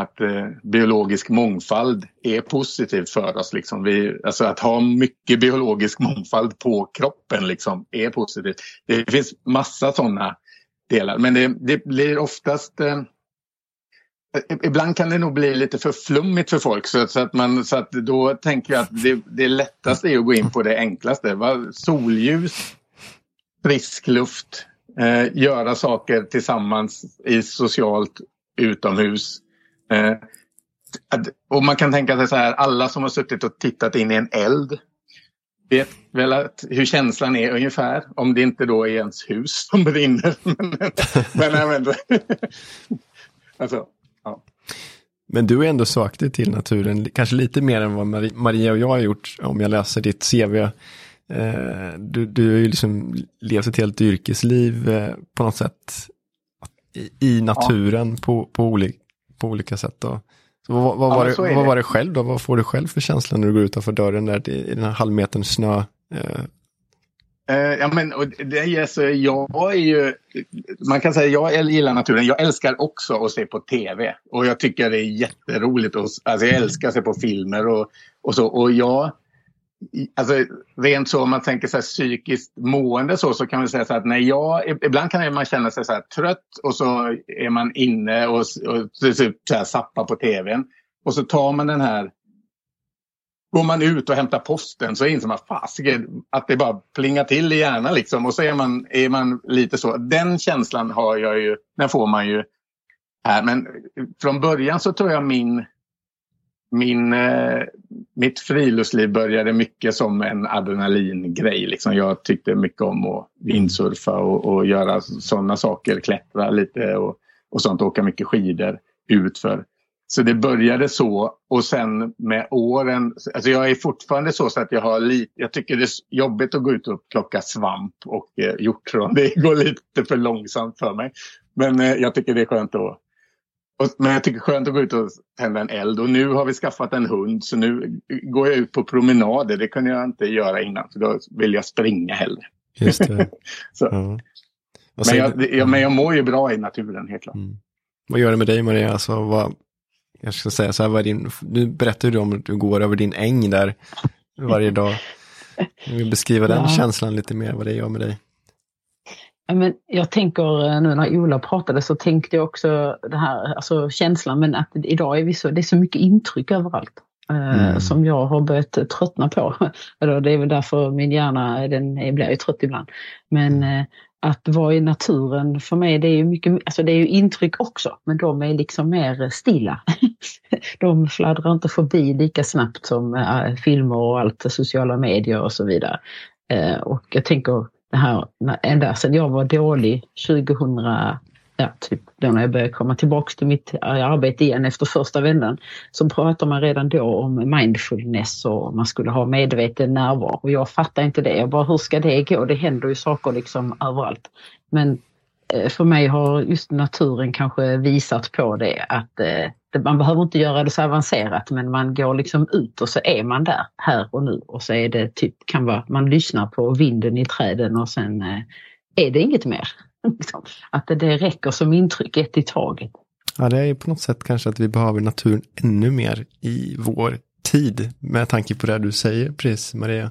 A: att eh, biologisk mångfald är positivt för oss. Liksom. Vi, alltså att ha mycket biologisk mångfald på kroppen liksom, är positivt. Det finns massa sådana delar men det, det blir oftast eh, Ibland kan det nog bli lite för flummigt för folk så, så att, man, så att då tänker jag att det, det lättaste är att gå in på det enklaste. Va? Solljus, frisk luft, eh, göra saker tillsammans i socialt utomhus och man kan tänka sig så här, alla som har suttit och tittat in i en eld vet väl att, hur känslan är ungefär, om det inte då är ens hus [laughs] som brinner. men, men, [laughs]
B: alltså, ja. Men du är ändå aktiv till naturen, kanske lite mer än vad Maria och jag har gjort om jag läser ditt CV. Eh, du, du har ju liksom levt ett helt yrkesliv eh, på något sätt i naturen ja. på, på olika på olika sätt. Då. Så vad, vad, ja, var, det, vad var det själv då? Vad får du själv för känsla när du går utanför dörren där i, den här halvmetern snö?
A: Eh? Uh, ja, men, och det, alltså, jag är ju, man kan säga jag gillar naturen. Jag älskar också att se på tv. Och jag tycker det är jätteroligt. Och, alltså, jag älskar att se på filmer och, och så. Och jag Alltså, rent så om man tänker så här, psykiskt mående så, så kan man säga så att när jag, ibland kan man känna sig så här trött och så är man inne och, och typ så här, zappar på tvn. Och så tar man den här, går man ut och hämtar posten så inser man fasiken att det bara plingar till i hjärnan liksom. Och så är man, är man lite så, den känslan har jag ju, den får man ju här. Men från början så tror jag min min, eh, mitt friluftsliv började mycket som en adrenalingrej. Liksom jag tyckte mycket om att vindsurfa och, och göra sådana saker, klättra lite och, och sånt, åka mycket skidor utför. Så det började så och sen med åren, alltså jag är fortfarande så, så att jag har lite, jag tycker det är jobbigt att gå ut och plocka svamp och eh, hjortron. [laughs] Det går lite för långsamt för mig. Men eh, jag tycker det är skönt att men jag tycker skönt att gå ut och tända en eld. Och nu har vi skaffat en hund så nu går jag ut på promenader. Det kunde jag inte göra innan. För då vill jag springa hellre.
B: Just det. [laughs] så. Ja.
A: Men jag, jag, men jag mår ju bra i naturen, helt klart. Mm.
B: Vad gör det med dig Maria? Alltså, vad, jag ska säga så här, vad din, nu berättar du om att du går över din äng där varje dag. Jag vill beskriva den ja. känslan lite mer, vad det gör med dig.
C: Men jag tänker eh, nu när Ola pratade så tänkte jag också det här, alltså känslan, men att idag är vi så, det är så mycket intryck överallt. Eh, mm. Som jag har börjat tröttna på. [laughs] Det är väl därför min hjärna den blir ju trött ibland. Men mm. eh, att vara i naturen för mig det är ju mycket, alltså det är ju intryck också men de är liksom mer stilla. [laughs] De fladdrar inte förbi lika snabbt som filmer och allt, sociala medier och så vidare. Och jag tänker det här ända sedan jag var dålig 2000, ja, typ då när jag började komma tillbaks till mitt eh, arbete igen efter första vändan, så pratar man redan då om mindfulness och man skulle ha medveten närvaro. Och jag fattar inte det. Jag bara, hur ska det gå? Det händer ju saker liksom överallt. Men eh, för mig har just naturen kanske visat på det att eh, man behöver inte göra det så avancerat men man går liksom ut och så är man där här och nu och så är det typ, kan vara, man lyssnar på vinden i träden och sen eh, är det inget mer. [laughs] Liksom. att det, det räcker som intryck, ett i taget.
B: Ja, det är på något sätt kanske att vi behöver naturen ännu mer i vår tid med tanke på det du säger precis Maria.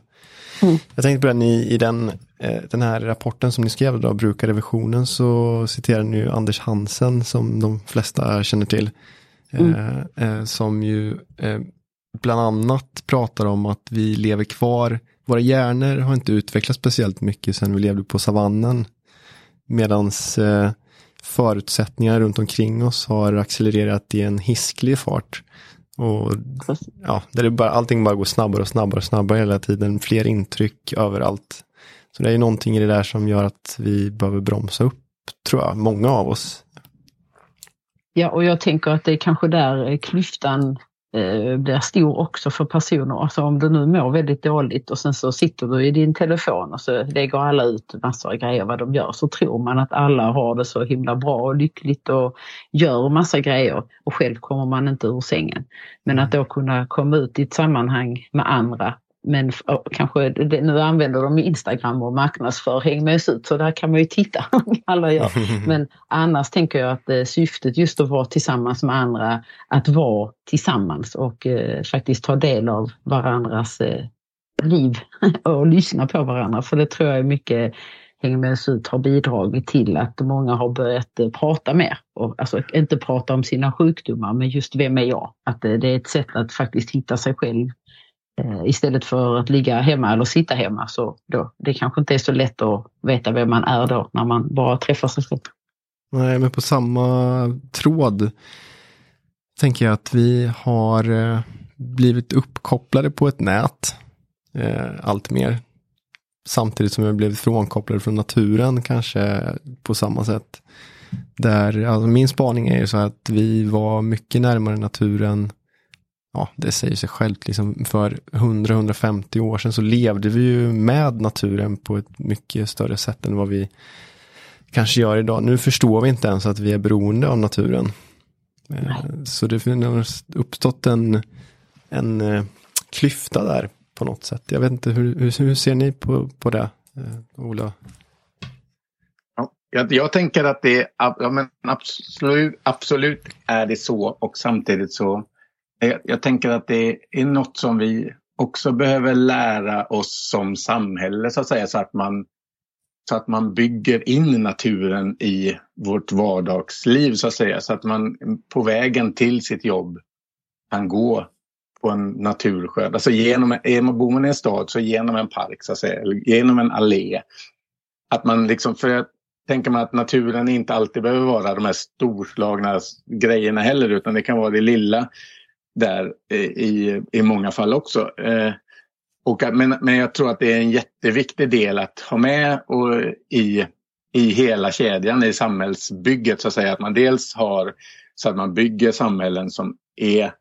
B: Mm. Jag tänkte på den i, i den, eh, den här rapporten som ni skrev då, Brukarrevisionen, så citerar ni ju Anders Hansen som de flesta känner till. Mm. Eh, eh, som ju eh, bland annat pratar om att vi lever kvar. Våra hjärnor har inte utvecklats speciellt mycket sedan vi levde på savannen. Medan eh, förutsättningar runt omkring oss har accelererat i en hisklig fart. Och ja, där det bara, allting bara går snabbare och snabbare och snabbare hela tiden. Fler intryck överallt. Så det är någonting i det där som gör att vi behöver bromsa upp, tror jag, många av oss.
C: Ja, och jag tänker att det är kanske där klyftan eh, blir stor också för personer. Alltså om du nu mår väldigt dåligt och sen så sitter du i din telefon och så lägger alla ut massor av grejer vad de gör så tror man att alla har det så himla bra och lyckligt och gör massa grejer och själv kommer man inte ur sängen. Men att då kunna komma ut i ett sammanhang med andra men kanske, nu använder de Instagram och marknadsför Häng med oss ut så där kan man ju titta. [laughs] alla gör. [laughs] Men annars tänker jag att eh, syftet just att vara tillsammans med andra, att vara tillsammans och eh, faktiskt ta del av varandras eh, liv [laughs] och lyssna på varandra. För det tror jag är mycket Häng med oss ut har bidragit till att många har börjat eh, prata mer. Och, alltså inte prata om sina sjukdomar men just vem är jag? Att det är ett sätt att faktiskt hitta sig själv Eh, Eh, istället för att ligga hemma eller sitta hemma. Så då, det kanske inte är så lätt att veta vem man är då när man bara träffar sig själv.
B: Nej, men på samma tråd tänker jag att vi har eh, blivit uppkopplade på ett nät eh, allt mer. Samtidigt som vi har blivit frånkopplade från naturen kanske på samma sätt. Där, alltså min spaning är ju så att vi var mycket närmare naturen ja, det säger sig självt, liksom för 100-150 år sedan så levde vi ju med naturen på ett mycket större sätt än vad vi kanske gör idag. Nu förstår vi inte ens att vi är beroende av naturen. Nej. Eh, så det har uppstått en, en eh, klyfta där på något sätt. Jag vet inte, hur, hur, hur ser ni på, på det, eh, Ola?
A: Jag, jag, tänker att det ja, men absolut, absolut är det så och samtidigt så jag, jag tänker att det är något som vi också behöver lära oss som samhälle så att säga så att man så att man bygger in naturen i vårt vardagsliv så att säga. Så att man på vägen till sitt jobb kan gå på en naturskörd. Alltså genom, bor man i en stad så genom en park så att säga, eller genom en allé. Att man liksom, för jag tänker man att naturen inte alltid behöver vara de här storslagna grejerna heller utan det kan vara det lilla där i, i många fall också. Eh, och, men, men jag tror att det är en jätteviktig del att ha med och i, i hela kedjan i samhällsbygget så att säga. Att man dels har så att man bygger samhällen som är,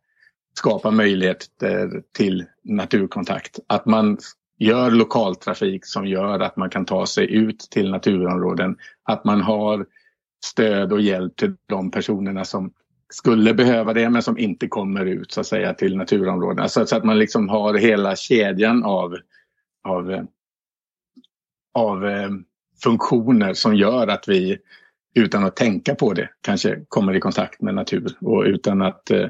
A: skapar möjligheter till naturkontakt. Att man gör lokaltrafik som gör att man kan ta sig ut till naturområden. Att man har stöd och hjälp till de personerna som skulle behöva det men som inte kommer ut så att säga till naturområdena. Så, så att man liksom har hela kedjan av, av, av eh, funktioner som gör att vi utan att tänka på det kanske kommer i kontakt med natur och utan att eh,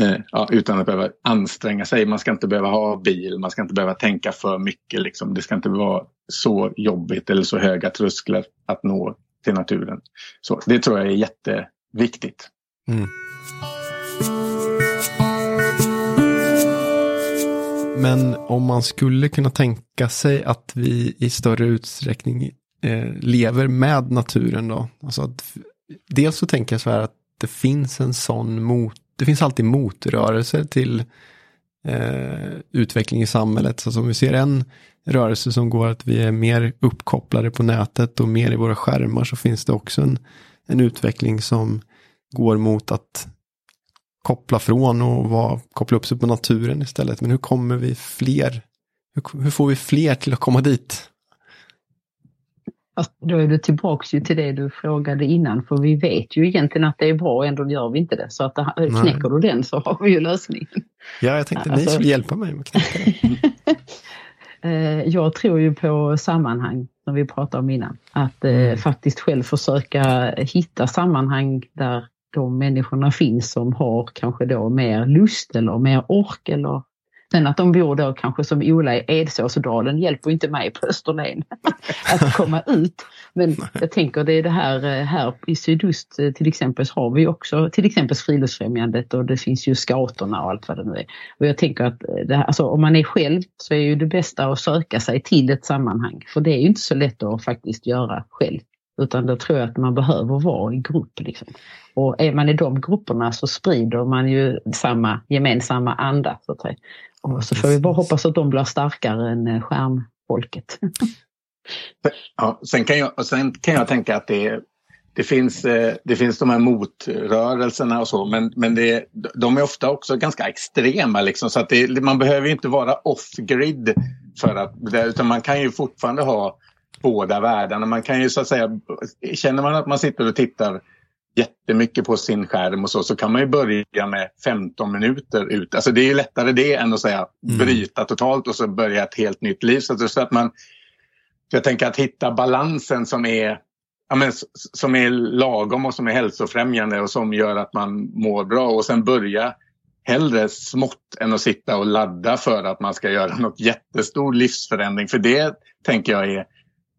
A: eh ja, utan att behöva anstränga sig. Man ska inte behöva ha bil, man ska inte behöva tänka för mycket. Liksom. Det ska inte vara så jobbigt eller så höga trösklar att nå till naturen. Så Det tror jag är jätteviktigt. Mm.
B: Men om man skulle kunna tänka sig att vi i större utsträckning eh, lever med naturen då? Alltså att, dels så tänker jag så här att det finns en sån mot, det finns alltid motrörelser till eh, utveckling i samhället. Så om vi ser en rörelse som går att vi är mer uppkopplade på nätet och mer i våra skärmar så finns det också en, en utveckling som går mot att koppla från och var, koppla upp sig på naturen istället. Men hur kommer vi fler? Hur, hur får vi fler till att komma dit?
C: Då är du tillbaks ju till det du frågade innan för vi vet ju egentligen att det är bra och ändå gör vi inte det. Så att det, knäcker du den så har vi ju lösningen.
B: Ja, jag tänkte alltså, ni skulle hjälpa mig med att knäcka det. [laughs]
C: Eh, jag tror ju på sammanhang som vi pratade om innan. Att eh, mm. faktiskt själv försöka hitta sammanhang där de människorna finns som har kanske då mer lust eller mer ork eller Sen att de bor då kanske som Ola i Edsåsdalen hjälper inte mig på Österlen [laughs] att komma ut. Men jag tänker det är det här, eh, här i sydost eh, till exempel så har vi också till exempel Friluftsfrämjandet och det finns ju scouterna och allt vad det nu är. Och jag tänker att eh, det här, alltså, om man är själv så är ju det bästa att söka sig till ett sammanhang. För det är ju inte så lätt att faktiskt göra själv. Utan då tror jag att man behöver vara i grupp. Liksom. Och är man i de grupperna så sprider man ju samma gemensamma anda. Så att. Och så får vi bara hoppas att de blir starkare än eh, skärmfolket.
A: ja, sen, kan jag, sen kan jag tänka att det, det, finns, eh, det finns de här motrörelserna och så men, men det, de är ofta också ganska extrema. Liksom, så att det, man behöver inte vara off-grid för att, utan man kan ju fortfarande ha båda världarna. Man kan ju så att säga, känner man att man sitter och tittar jättemycket på sin skärm och så, så kan man ju börja med 15 minuter ut. Alltså det är ju lättare det än att säga mm. bryta totalt och så börja ett helt nytt liv. Så, så att man, jag tänker att hitta balansen som är, ja, men, som är lagom och som är hälsofrämjande och som gör att man mår bra och sen börja hellre smått än att sitta och ladda för att man ska göra [laughs] något jättestor livsförändring. För det tänker jag är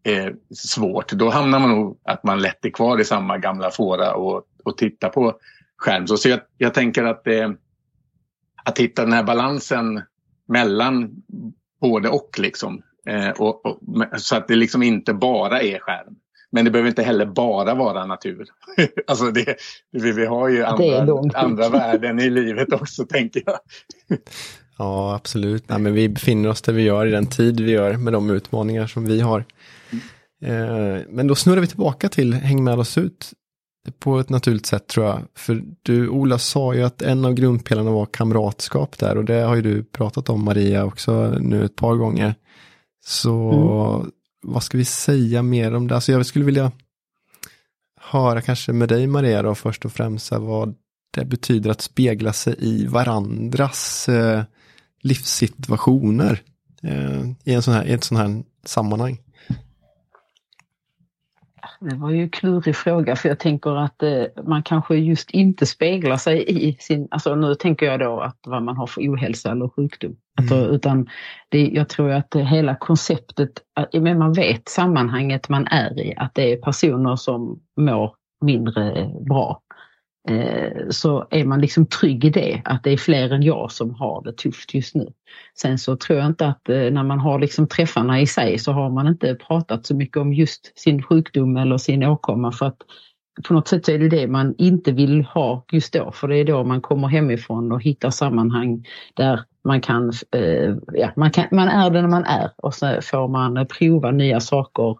A: är svårt. Då hamnar man nog att man lätt är kvar i samma gamla fåra och, och tittar på skärm. Så, jag, jag tänker att, eh, att hitta den här balansen mellan både och. Liksom. Eh, och, och, så att det liksom inte bara är skärm. Men det behöver inte heller bara vara natur. [laughs] alltså det, vi, vi har ju andra, andra värden i livet också tänker jag.
B: ja, absolut. Nej, men vi befinner oss där vi gör i den tid vi gör med de utmaningar som vi har. Eh, men då snurrar vi tillbaka till Häng med oss ut på ett naturligt sätt tror jag. För du, Ola, sa ju att en av grundpelarna var kamratskap där och det har ju du pratat om Maria också nu ett par gånger. Så mm. vad ska vi säga mer om det? Alltså jag skulle vilja höra kanske med dig Maria då först och främst vad det betyder att spegla sig i varandras eh, livssituationer eh, i, en sån här, i ett sån här sammanhang.
C: Det var ju en klurig fråga för jag tänker att eh, man kanske just inte speglar sig i sin, alltså nu tänker jag då att vad man har för ohälsa eller sjukdom. Mm. Alltså, utan det, jag tror att det, hela konceptet, att, men man vet sammanhanget man är i, att det är personer som mår mindre bra. Eh, så är man liksom trygg i det, att det är fler än jag som har det tufft just nu. Sen så tror jag inte att eh, när man har liksom träffarna i sig så har man inte pratat så mycket om just sin sjukdom eller sin åkomma för att på något sätt så är det det man inte vill ha just då för det är då man kommer hemifrån och hittar sammanhang där man kan, eh, ja, man, kan, man är den man är och så får man prova nya saker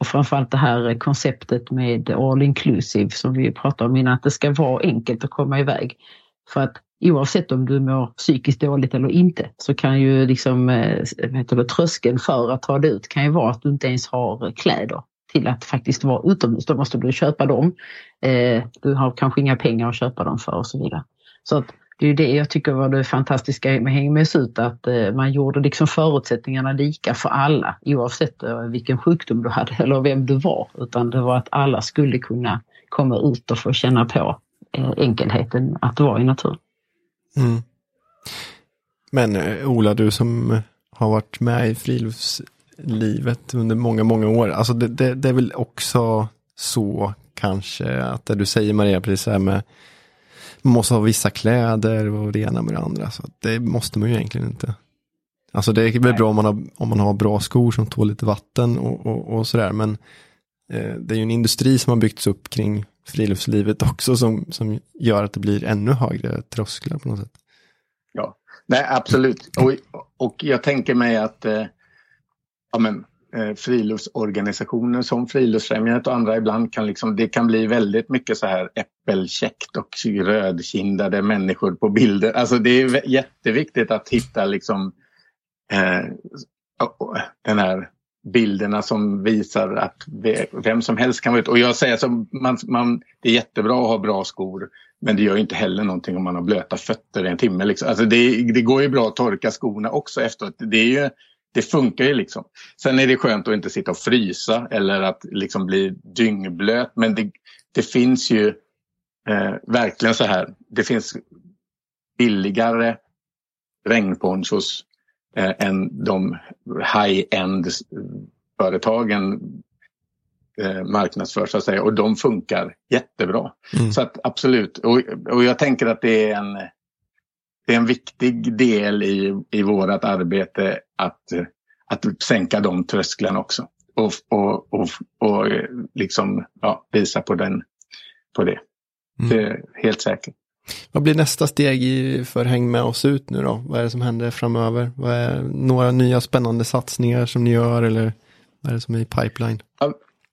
C: och framförallt det här konceptet med all inclusive som vi pratade om innan, att det ska vara enkelt att komma iväg. För att oavsett om du mår psykiskt dåligt eller inte så kan ju liksom, eh, heter det, tröskeln för att ta det ut kan ju vara att du inte ens har kläder till att faktiskt vara utomhus. Då måste du köpa dem. Eh, du har kanske inga pengar att köpa dem för och så vidare. Så att det är det jag tycker var det fantastiska med Häng med ut, att eh, man gjorde liksom förutsättningarna lika för alla oavsett eh, vilken sjukdom du hade eller vem du var. Utan det var att alla skulle kunna komma ut och få känna på eh, enkelheten att vara i naturen. Mm.
B: Men Ola, du som har varit med i friluftslivet under många, många år. Alltså det, det, det är väl också så kanske att det du säger Maria, precis här med man måste ha vissa kläder och det ena med det andra. Så det måste man ju egentligen inte. Alltså det är väl bra om man, har, om man har bra skor som tål lite vatten och, och, och sådär. Men eh, det är ju en industri som har byggts upp kring friluftslivet också som, som gör att det blir ännu högre trösklar på något sätt.
A: Ja, nej absolut. Och, och jag tänker mig att eh, ja, men, eh, friluftsorganisationer som Friluftsfrämjandet och andra ibland kan liksom, det kan bli väldigt mycket så här äppelkäckt och rödkindade människor på bilder. Alltså det är jätteviktigt att hitta liksom eh, den här bilderna som visar att vem som helst kan vara ute. Och jag säger så, man, man, det är jättebra att ha bra skor men det gör inte heller någonting om man har blöta fötter i en timme. Liksom. Alltså det, det går ju bra att torka skorna också efteråt. Det är ju det funkar ju liksom. Sen är det skönt att inte sitta och frysa eller att liksom bli dyngblöt. Men det, det finns ju eh, verkligen så här. Det finns billigare regnponchos eh, än de high-end företagen eh, marknadsför så att säga. Och de funkar jättebra. Mm. Så att absolut. Och, och jag tänker att det är en det är en viktig del i, i vårt arbete att, att sänka de trösklarna också. Och, och, och, och liksom, ja, visa på, den, på det. Mm. Det är helt säkert.
B: Vad blir nästa steg i, för Häng med oss ut nu då? Vad är det som händer framöver? Vad är några nya spännande satsningar som ni gör eller vad är det som är i pipeline?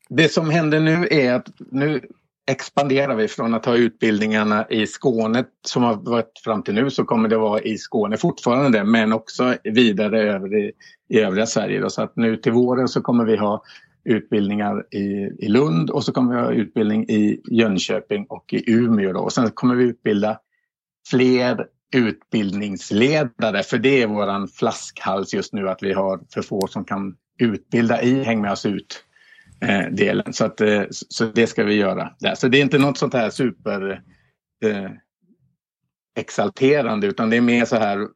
A: Det som händer nu är att nu expanderar vi från att ha utbildningarna i Skåne som har varit fram till nu så kommer det vara i Skåne fortfarande men också vidare över i, i övriga Sverige. Då. Så att nu till våren så kommer vi ha utbildningar i, i Lund och så kommer vi ha utbildning i Jönköping och i Umeå. Då. Och sen kommer vi utbilda fler utbildningsledare för det är våran flaskhals just nu att vi har för få som kan utbilda i Häng med oss ut eh, delen. Så, att, eh, så det ska vi göra. Där. Så det är inte något sånt här super eh, exalterande utan det är mer så här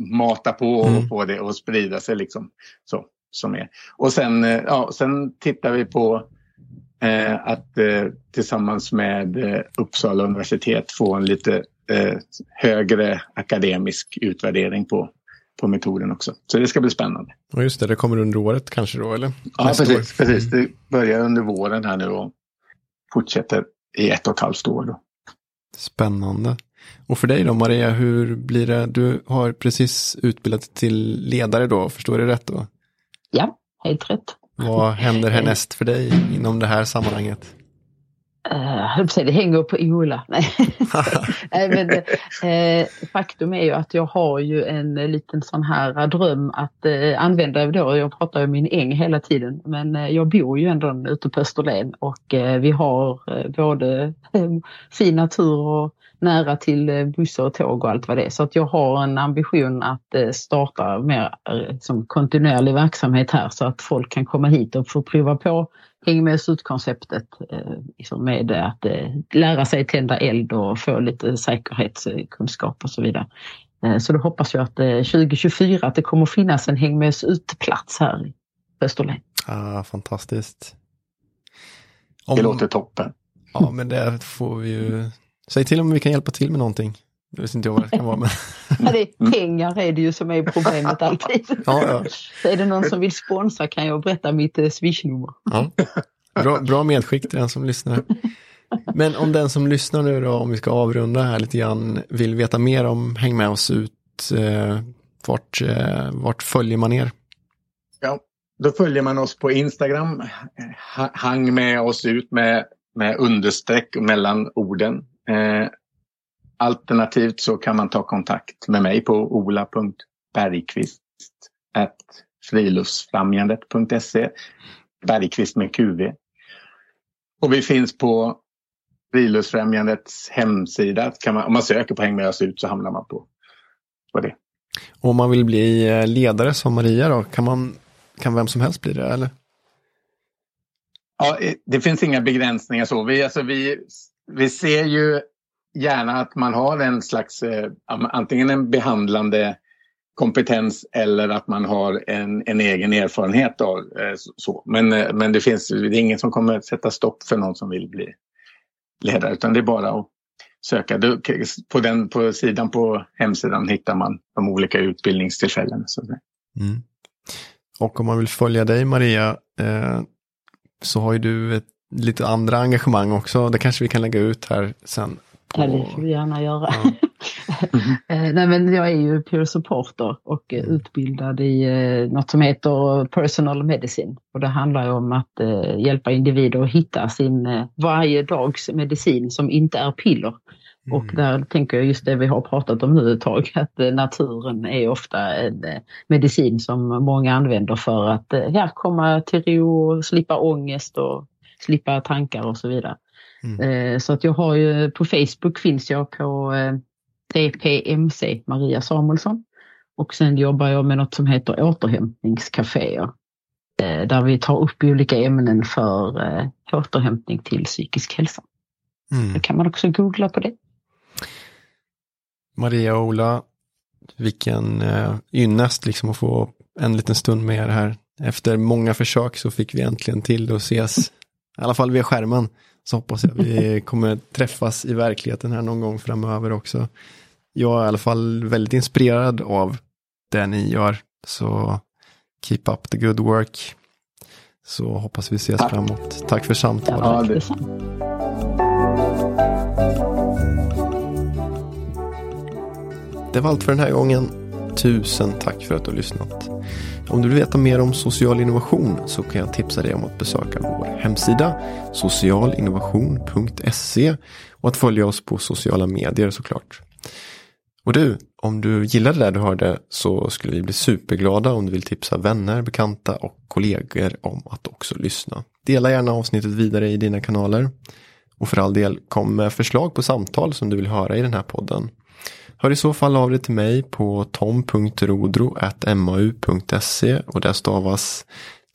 A: mata på och mm. få det och sprida sig liksom. Så, som är. Och sen, eh, ja, sen tittar vi på eh, att eh, tillsammans med Uppsala universitet få en lite högre akademisk utvärdering på på metoden också. Så det ska bli spännande.
B: Och just det, det kommer under året kanske då eller?
A: Ja, precis, precis. Det börjar under våren här nu och fortsätter i ett och ett halvt år. Då.
B: Spännande. Och för dig då Maria, hur blir det? Du har precis utbildat till ledare då, förstår du rätt då?
C: Ja, helt rätt.
B: Vad händer härnäst för dig inom det här sammanhanget?
C: Uh, det hänger på Ola. [laughs] [laughs] Nej. men, uh, faktum är ju att jag har ju en liten sån här dröm att uh, använda då, jag pratar ju min äng hela tiden, men uh, jag bor ju ändå ute på Österlen och vi har både fin natur och nära till bussar och tåg och allt vad det är. Så att jag har en ambition att starta mer som kontinuerlig verksamhet här så att folk kan komma hit och få prova på häng med ut-konceptet eh, liksom med att eh, lära sig tända eld och få lite säkerhetskunskap och så vidare. Eh, så då hoppas jag att 2024 att det kommer finnas en häng med ut-plats här i Österlen.
B: Ah, fantastiskt.
A: Om... Det låter toppen.
B: Ja, men det får vi ju. Säg till om vi kan hjälpa till med någonting. Jag vet inte vad det kan vara. Men... [laughs]
C: ja, det är pengar är det ju som är problemet alltid. [laughs] ja, ja. Så är det någon som vill sponsra kan jag berätta mitt eh, swishnummer.
B: Ja. Bra, bra medskick till den som lyssnar. Men om den som lyssnar nu då, om vi ska avrunda här lite grann, vill veta mer om Häng med oss ut, eh, vart, eh, vart följer man er?
A: Ja, då följer man oss på Instagram, hang med oss ut med, med understreck mellan orden. Eh, Alternativt så kan man ta kontakt med mig på ola.bergqvist friluftsfrämjandet.se Bergqvist med QV. Och vi finns på Friluftsfrämjandets hemsida. Man, om man söker på Häng med oss ut så hamnar man på, på det.
B: Och om man vill bli eh, ledare som Maria då, kan, man, kan vem som helst bli det eller?
A: Ja, det finns inga begränsningar så. Vi, alltså, vi, vi ser ju gärna att man har en slags, eh, antingen en behandlande kompetens eller att man har en, en egen erfarenhet av eh, så. Men, eh, men det finns det är ingen som kommer sätta stopp för någon som vill bli ledare utan det är bara att söka. På, den, på sidan på hemsidan hittar man de olika utbildningstillfällena. Mm.
B: Och om man vill följa dig Maria eh, så har ju du ett, lite andra engagemang också. Det kanske vi kan lägga ut här sen.
C: Ja, det får vi gärna göra. Ja. [laughs] Eh, nej, men jag är ju peer supporter och utbildad i eh, något som heter personal medicine. Och det handlar om att eh, hjälpa individer att hitta sin varje dags medicin som inte är piller. Mm. Och där tänker jag just det vi har pratat om nu ett tag, att naturen är ofta en medicin som många använder för att ja, komma till ro och slippa ångest och slippa tankar och så vidare. Mm. Så att jag har ju, på Facebook finns jag på DPMC, Maria Samuelsson. Och sen jobbar jag med något som heter återhämtningscaféer. Eh, där vi tar upp olika ämnen för eh, återhämtning till psykisk hälsa. Mm. Då kan man också googla på det.
B: Maria och Ola, vilken eh, ynnest liksom att få en liten stund med er här. Efter många försök så fick vi äntligen till att ses, i alla fall via skärmen. Så hoppas jag vi kommer träffas i verkligheten här någon gång framöver också jag är i alla fall väldigt inspirerad av det ni gör. Så keep up the good work. Så hoppas vi ses Tack. framåt. Tack för samtalet. Det var allt för den här gången. Tusen tack för att du har lyssnat. Om du vill veta mer om social innovation så kan jag tipsa dig om att besöka vår hemsida socialinnovation.se och att följa oss på sociala medier såklart. Och du, om du gillade det du hörde så skulle vi bli superglada om du vill tipsa vänner, bekanta och kollegor om att också lyssna. Dela gärna avsnittet vidare i dina kanaler. Och för all del, kom med förslag på samtal som du vill höra i den här podden. Hör i så fall av dig till mig på tom.rodro.mau.se och där stavas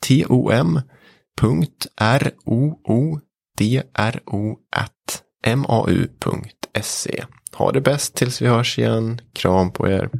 B: tom.roodro.mau.se ha det bäst tills vi hörs igen. Kram på er.